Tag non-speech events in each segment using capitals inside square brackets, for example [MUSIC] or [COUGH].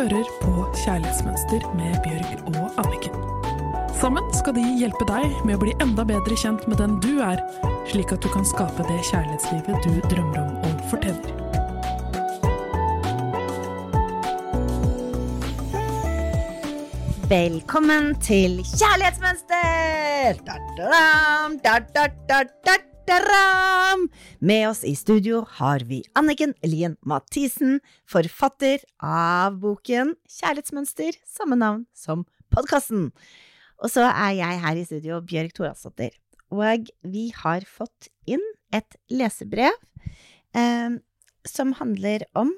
hører på Kjærlighetsmønster med Bjørg og Anniken. Sammen skal de hjelpe deg med å bli enda bedre kjent med den du er, slik at du kan skape det kjærlighetslivet du drømmer om og fortjener. Velkommen til Kjærlighetsmønster! Da-da-dam, da-da-da-da-da-ram. Med oss i studio har vi Anniken Lien Mathisen, forfatter av boken Kjærlighetsmønster, samme navn som podkasten. Og så er jeg her i studio, Bjørg Thoralsdottir. Og vi har fått inn et lesebrev eh, som handler om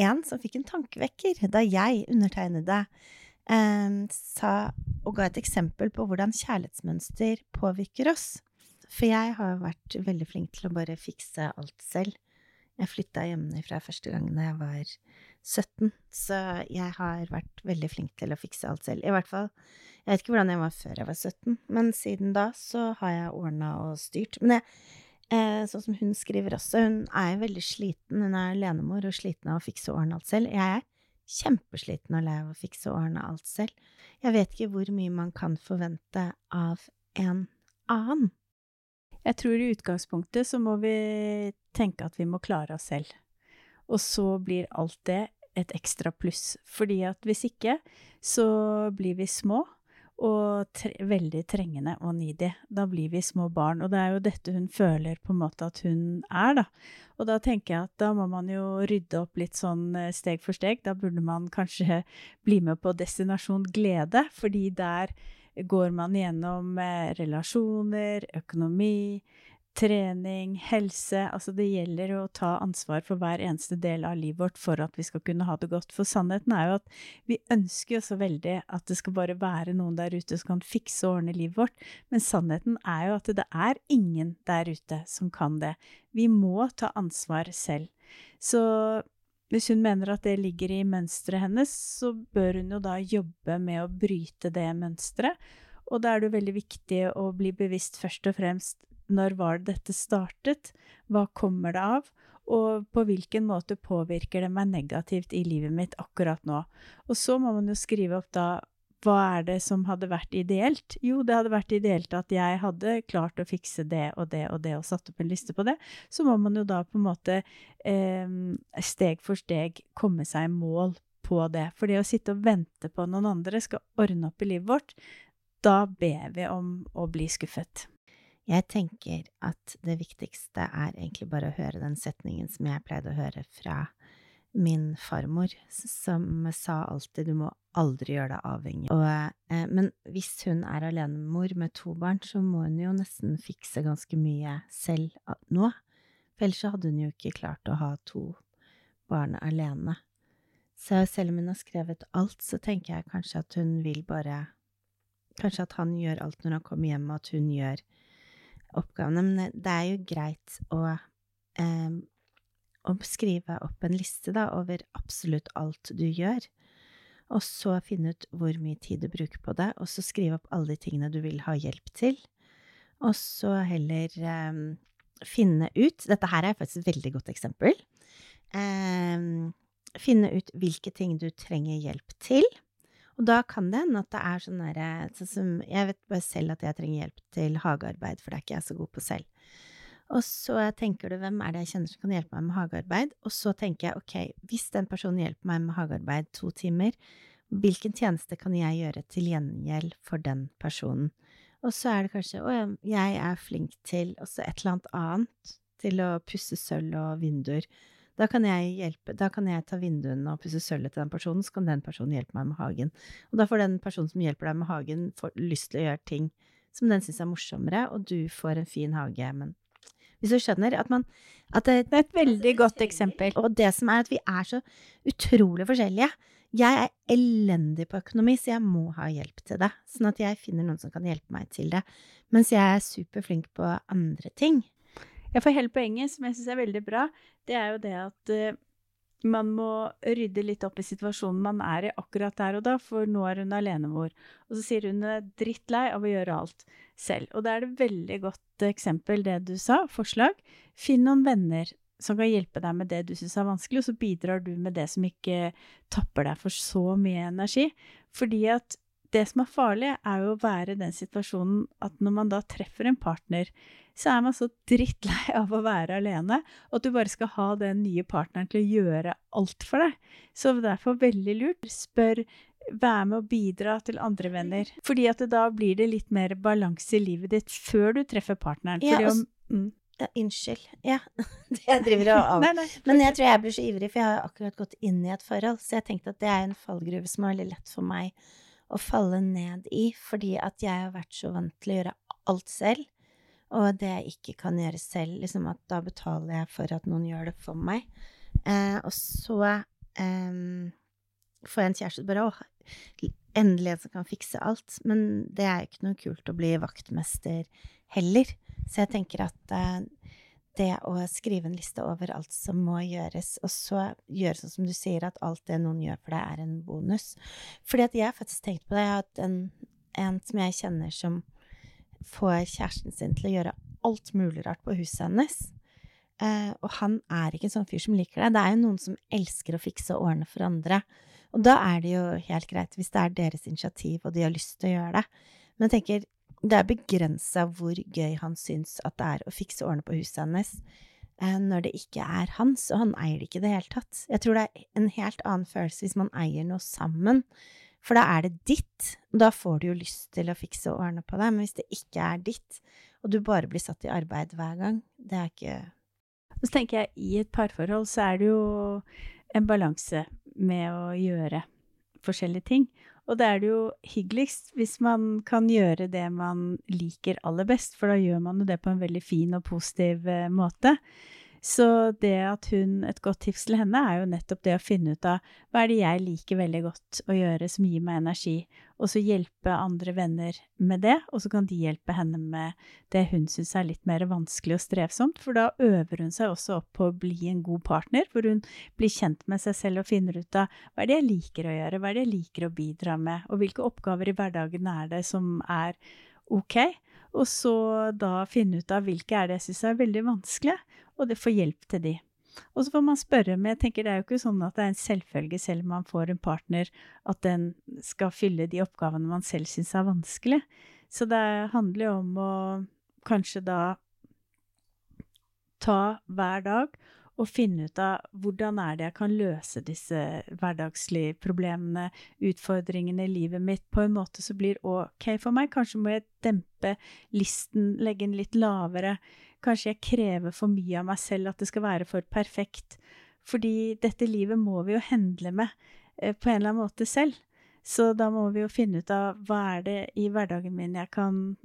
en som fikk en tankevekker da jeg undertegnede eh, sa og ga et eksempel på hvordan kjærlighetsmønster påvirker oss. For jeg har vært veldig flink til å bare fikse alt selv. Jeg flytta hjemmefra første gang da jeg var 17, så jeg har vært veldig flink til å fikse alt selv. I hvert fall, jeg vet ikke hvordan jeg var før jeg var 17, men siden da så har jeg ordna og styrt. Men jeg, eh, sånn som hun skriver også, hun er veldig sliten, hun er alenemor og sliten av å fikse og ordne alt selv. Jeg er kjempesliten og lei av å fikse og ordne alt selv. Jeg vet ikke hvor mye man kan forvente av en annen. Jeg tror i utgangspunktet så må vi tenke at vi må klare oss selv. Og så blir alt det et ekstra pluss. Fordi at hvis ikke, så blir vi små og tre veldig trengende og needy. Da blir vi små barn. Og det er jo dette hun føler på en måte at hun er, da. Og da tenker jeg at da må man jo rydde opp litt sånn steg for steg. Da burde man kanskje bli med på destinasjon glede, fordi der går man gjennom relasjoner, økonomi, trening, helse Altså det gjelder å ta ansvar for hver eneste del av livet vårt for at vi skal kunne ha det godt. For sannheten er jo at vi ønsker jo så veldig at det skal bare være noen der ute som kan fikse og ordne livet vårt, men sannheten er jo at det er ingen der ute som kan det. Vi må ta ansvar selv. Så hvis hun mener at det ligger i mønsteret hennes, så bør hun jo da jobbe med å bryte det mønsteret. Og da er det jo veldig viktig å bli bevisst først og fremst når var det dette startet, hva kommer det av, og på hvilken måte påvirker det meg negativt i livet mitt akkurat nå. Og så må man jo skrive opp da hva er det som hadde vært ideelt? Jo, det hadde vært ideelt at jeg hadde klart å fikse det og det og det og satt opp en liste på det. Så må man jo da på en måte eh, steg for steg komme seg i mål på det. For det å sitte og vente på noen andre skal ordne opp i livet vårt, da ber vi om å bli skuffet. Jeg tenker at det viktigste er egentlig bare å høre den setningen som jeg pleide å høre fra min farmor, som sa alltid du må aldri gjøre deg avhengig. Og, eh, men hvis hun er alenemor med to barn, så må hun jo nesten fikse ganske mye selv nå. For ellers hadde hun jo ikke klart å ha to barn alene. Så selv om hun har skrevet alt, så tenker jeg kanskje at hun vil bare Kanskje at han gjør alt når han kommer hjem, og at hun gjør oppgavene. Men det er jo greit å, eh, å skrive opp en liste da, over absolutt alt du gjør, og så finne ut hvor mye tid du bruker på det, og så skrive opp alle de tingene du vil ha hjelp til, og så heller um, finne ut Dette her er faktisk et veldig godt eksempel. Um, finne ut hvilke ting du trenger hjelp til. Og da kan det hende at det er sånn derre sånn Jeg vet bare selv at jeg trenger hjelp til hagearbeid, for det er ikke jeg så god på selv. Og så tenker du hvem er det jeg kjenner som kan hjelpe meg med hagearbeid? Og så tenker jeg ok, hvis den personen hjelper meg med hagearbeid to timer, hvilken tjeneste kan jeg gjøre til gjengjeld for den personen? Og så er det kanskje å, jeg er flink til også et eller annet annet, til å pusse sølv og vinduer. Da kan jeg hjelpe, da kan jeg ta vinduene og pusse sølvet til den personen, så kan den personen hjelpe meg med hagen. Og da får den personen som hjelper deg med hagen, lyst til å gjøre ting som den syns er morsommere, og du får en fin hage, men hvis du skjønner at man at det, det, er et veldig godt eksempel. Og det som er at vi er så utrolig forskjellige. Jeg er elendig på økonomi, så jeg må ha hjelp til det. Sånn at jeg finner noen som kan hjelpe meg til det. Mens jeg er superflink på andre ting. Ja, for hele poenget, som jeg syns er veldig bra, det er jo det at uh, man må rydde litt opp i situasjonen man er i akkurat der og da, for nå er hun alenemor. Og så sier hun hun er drittlei av å gjøre alt selv. Og da er det veldig godt eksempel det du sa, forslag. Finn noen venner som kan hjelpe deg med det du syns er vanskelig, og så bidrar du med det som ikke tapper deg for så mye energi. Fordi at det som er farlig, er jo å være i den situasjonen at når man da treffer en partner, så er man så drittlei av å være alene, og at du bare skal ha den nye partneren til å gjøre alt for deg. Så derfor veldig lurt. Spør, vær med å bidra til andre venner. Fordi at da blir det litt mer balanse i livet ditt før du treffer partneren. Ja, om, altså- mm. Ja, unnskyld. Ja. [LAUGHS] Jeg driver og av... Nei, nei. Men jeg tror jeg blir så ivrig, for jeg har akkurat gått inn i et forhold, så jeg tenkte at det er en fallgruve som er veldig lett for meg å falle ned i, fordi at jeg har vært så vant til å gjøre alt selv, og det jeg ikke kan gjøre selv, liksom at da betaler jeg for at noen gjør det for meg. Eh, og så eh, får jeg en kjæreste bare Å, endelig en som kan fikse alt, men det er jo ikke noe kult å bli vaktmester heller. Så jeg tenker at eh, det å skrive en liste over alt som må gjøres, og så gjøre sånn som du sier, at alt det noen gjør for deg, er en bonus. Fordi at jeg har faktisk tenkt på det. Jeg har hatt en, en som jeg kjenner som får kjæresten sin til å gjøre alt mulig rart på huset hennes. Eh, og han er ikke en sånn fyr som liker det. Det er jo noen som elsker å fikse og ordne for andre. Og da er det jo helt greit hvis det er deres initiativ, og de har lyst til å gjøre det. Men jeg tenker, det er begrensa hvor gøy han syns at det er å fikse og ordne på huset hennes eh, når det ikke er hans, og han eier det ikke i det hele tatt. Jeg tror det er en helt annen følelse hvis man eier noe sammen, for da er det ditt. og Da får du jo lyst til å fikse og ordne på det, men hvis det ikke er ditt, og du bare blir satt i arbeid hver gang, det er ikke så tenker jeg, i et parforhold så er det jo en balanse med å gjøre forskjellige ting. Og da er det jo hyggeligst hvis man kan gjøre det man liker aller best, for da gjør man jo det på en veldig fin og positiv eh, måte. Så det at hun Et godt tips til henne er jo nettopp det å finne ut av hva er det jeg liker veldig godt å gjøre som gir meg energi, og så hjelpe andre venner med det, og så kan de hjelpe henne med det hun syns er litt mer vanskelig og strevsomt, for da øver hun seg også opp på å bli en god partner, hvor hun blir kjent med seg selv og finner ut av hva er det jeg liker å gjøre, hva er det jeg liker å bidra med, og hvilke oppgaver i hverdagen er det som er ok, og så da finne ut av hvilke er det jeg syns er veldig vanskelig, og det får hjelp til de. Og så får man spørre, men jeg tenker det er jo ikke sånn at det er en selvfølge selv om man får en partner, at den skal fylle de oppgavene man selv syns er vanskelig. Så det handler jo om å kanskje da ta hver dag og finne ut av hvordan er det jeg kan løse disse hverdagslige problemene, utfordringene i livet mitt, på en måte som blir ok for meg. Kanskje må jeg dempe listen, legge den litt lavere. Kanskje jeg krever for mye av meg selv, at det skal være for perfekt. Fordi dette livet må vi jo hendle med eh, på en eller annen måte selv. Så da må vi jo finne ut av hva er det i hverdagen min jeg kan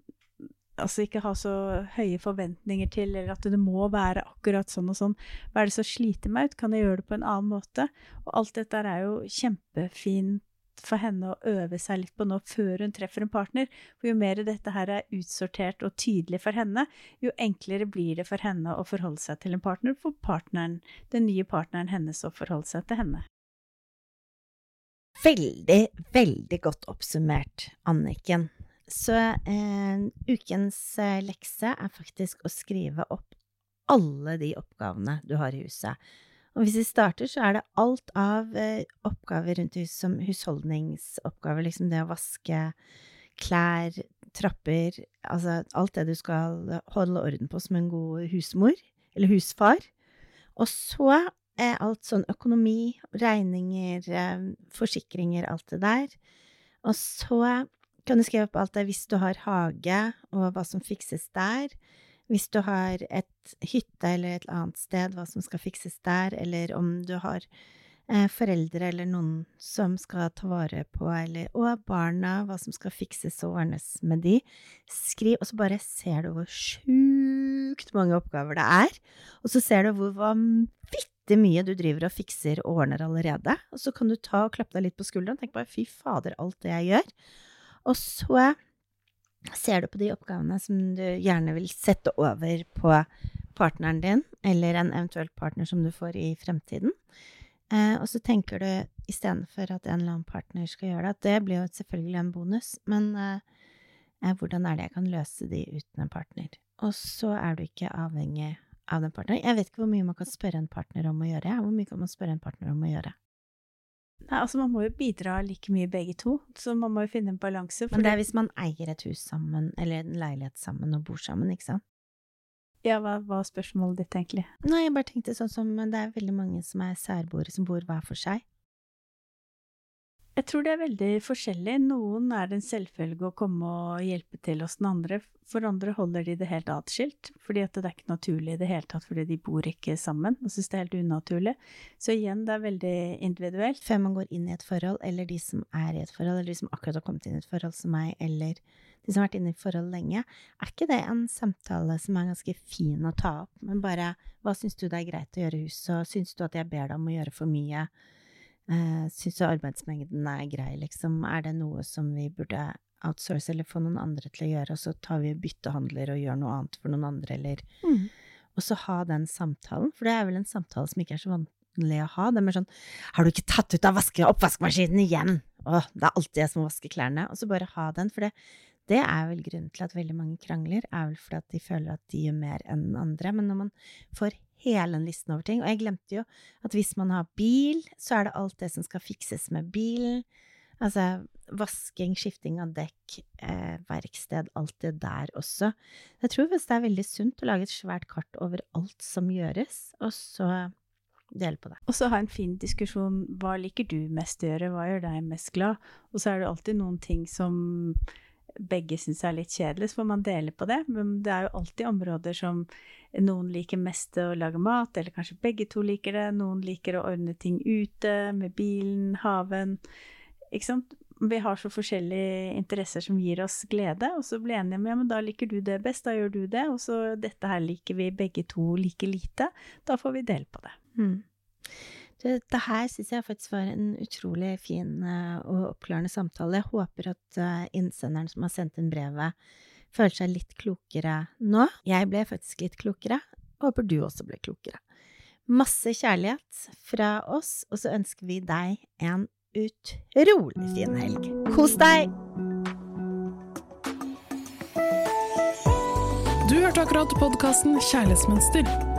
altså ikke ha så høye forventninger til, eller at det må være akkurat sånn og sånn. Hva er det som sliter meg ut? Kan jeg gjøre det på en annen måte? Og alt dette er jo kjempefint for henne å øve seg litt på nå før hun treffer en partner. For jo mer dette her er utsortert og tydelig for henne, jo enklere blir det for henne å forholde seg til en partner, for partneren, den nye partneren hennes å forholde seg til henne. Veldig, veldig godt oppsummert, Anniken. Så eh, ukens eh, lekse er faktisk å skrive opp alle de oppgavene du har i huset. Og hvis vi starter, så er det alt av eh, oppgaver rundt huset som husholdningsoppgaver, liksom det å vaske klær, trapper, altså alt det du skal holde orden på som en god husmor, eller husfar. Og så er alt sånn økonomi, regninger, eh, forsikringer, alt det der. Og så kan du skrive opp alt det hvis du har hage, og hva som fikses der. Hvis du har et hytte eller et annet sted, hva som skal fikses der, eller om du har eh, foreldre eller noen som skal ta vare på, eller og barna, hva som skal fikses og ordnes med de. Skriv, og så bare ser du hvor sjukt mange oppgaver det er, og så ser du hvor vanvittig mye du driver og fikser og ordner allerede, og så kan du ta og klappe deg litt på skulderen og tenke bare fy fader, alt det jeg gjør. Og så ser du på de oppgavene som du gjerne vil sette over på partneren din, eller en eventuell partner som du får i fremtiden. Eh, og så tenker du istedenfor at en eller annen partner skal gjøre det, at det blir jo selvfølgelig en bonus, men eh, hvordan er det jeg kan løse de uten en partner? Og så er du ikke avhengig av den partneren. Jeg vet ikke hvor mye man kan spørre en partner om å gjøre. Hvor mye kan man spørre en partner om å gjøre? Nei, altså man må jo bidra like mye begge to, så man må jo finne en balanse. Men det er hvis man eier et hus sammen, eller en leilighet sammen og bor sammen, ikke sant? Ja, hva var spørsmålet ditt, egentlig? Nei, jeg bare tenkte sånn som det er veldig mange som er særboere, som bor hver for seg. Jeg tror det er veldig forskjellig. Noen er det en selvfølge å komme og hjelpe til hos den andre. For andre holder de det helt atskilt, fordi det er ikke naturlig i det hele tatt, fordi de bor ikke sammen og syns det er helt unaturlig. Så igjen, det er veldig individuelt. Før man går inn i et forhold, eller de som er i et forhold, eller de som akkurat har kommet inn i et forhold som meg, eller de som har vært inne i et forhold lenge, er ikke det en samtale som er ganske fin å ta opp? Men bare hva syns du det er greit å gjøre i huset, og syns du at jeg ber deg om å gjøre for mye? Uh, Syns du arbeidsmengden er grei, liksom? Er det noe som vi burde outsource eller få noen andre til å gjøre, og så tar vi byttehandler og gjør noe annet for noen andre, eller Mm. Og så ha den samtalen, for det er vel en samtale som ikke er så vanlig å ha. Det er sånn Har du ikke tatt ut av vaske oppvaskmaskinen igjen? Å, det er alltid jeg som vasker klærne. Og så bare ha den, for det, det er vel grunnen til at veldig mange krangler, er vel fordi at de føler at de gjør mer enn andre. Men når man får hele den listen over ting Og jeg glemte jo at hvis man har bil, så er det alt det som skal fikses med bilen. Altså vasking, skifting av dekk, eh, verksted, alt det der også. Jeg tror det er veldig sunt å lage et svært kart over alt som gjøres, og så dele på det. Og så ha en fin diskusjon. Hva liker du mest å gjøre? Hva gjør deg mest glad? Og så er det alltid noen ting som begge syns er litt kjedelig, så får man dele på det. Men det er jo alltid områder som noen liker mest å lage mat, eller kanskje begge to liker det. Noen liker å ordne ting ute, med bilen, haven. Ikke sant? Vi har så forskjellige interesser som gir oss glede, og så blir vi enige om ja, men da liker du det best, da gjør du det, og så dette her liker vi begge to like lite. Da får vi dele på det. Mm. Det, det her syns jeg faktisk var en utrolig fin uh, og oppklarende samtale. Jeg håper at uh, innsenderen som har sendt inn brevet, føler seg litt klokere nå. Jeg ble faktisk litt klokere. Håper du også ble klokere. Masse kjærlighet fra oss, og så ønsker vi deg en utrolig fin helg. Kos deg! Du hørte akkurat podkasten Kjærlighetsmønster.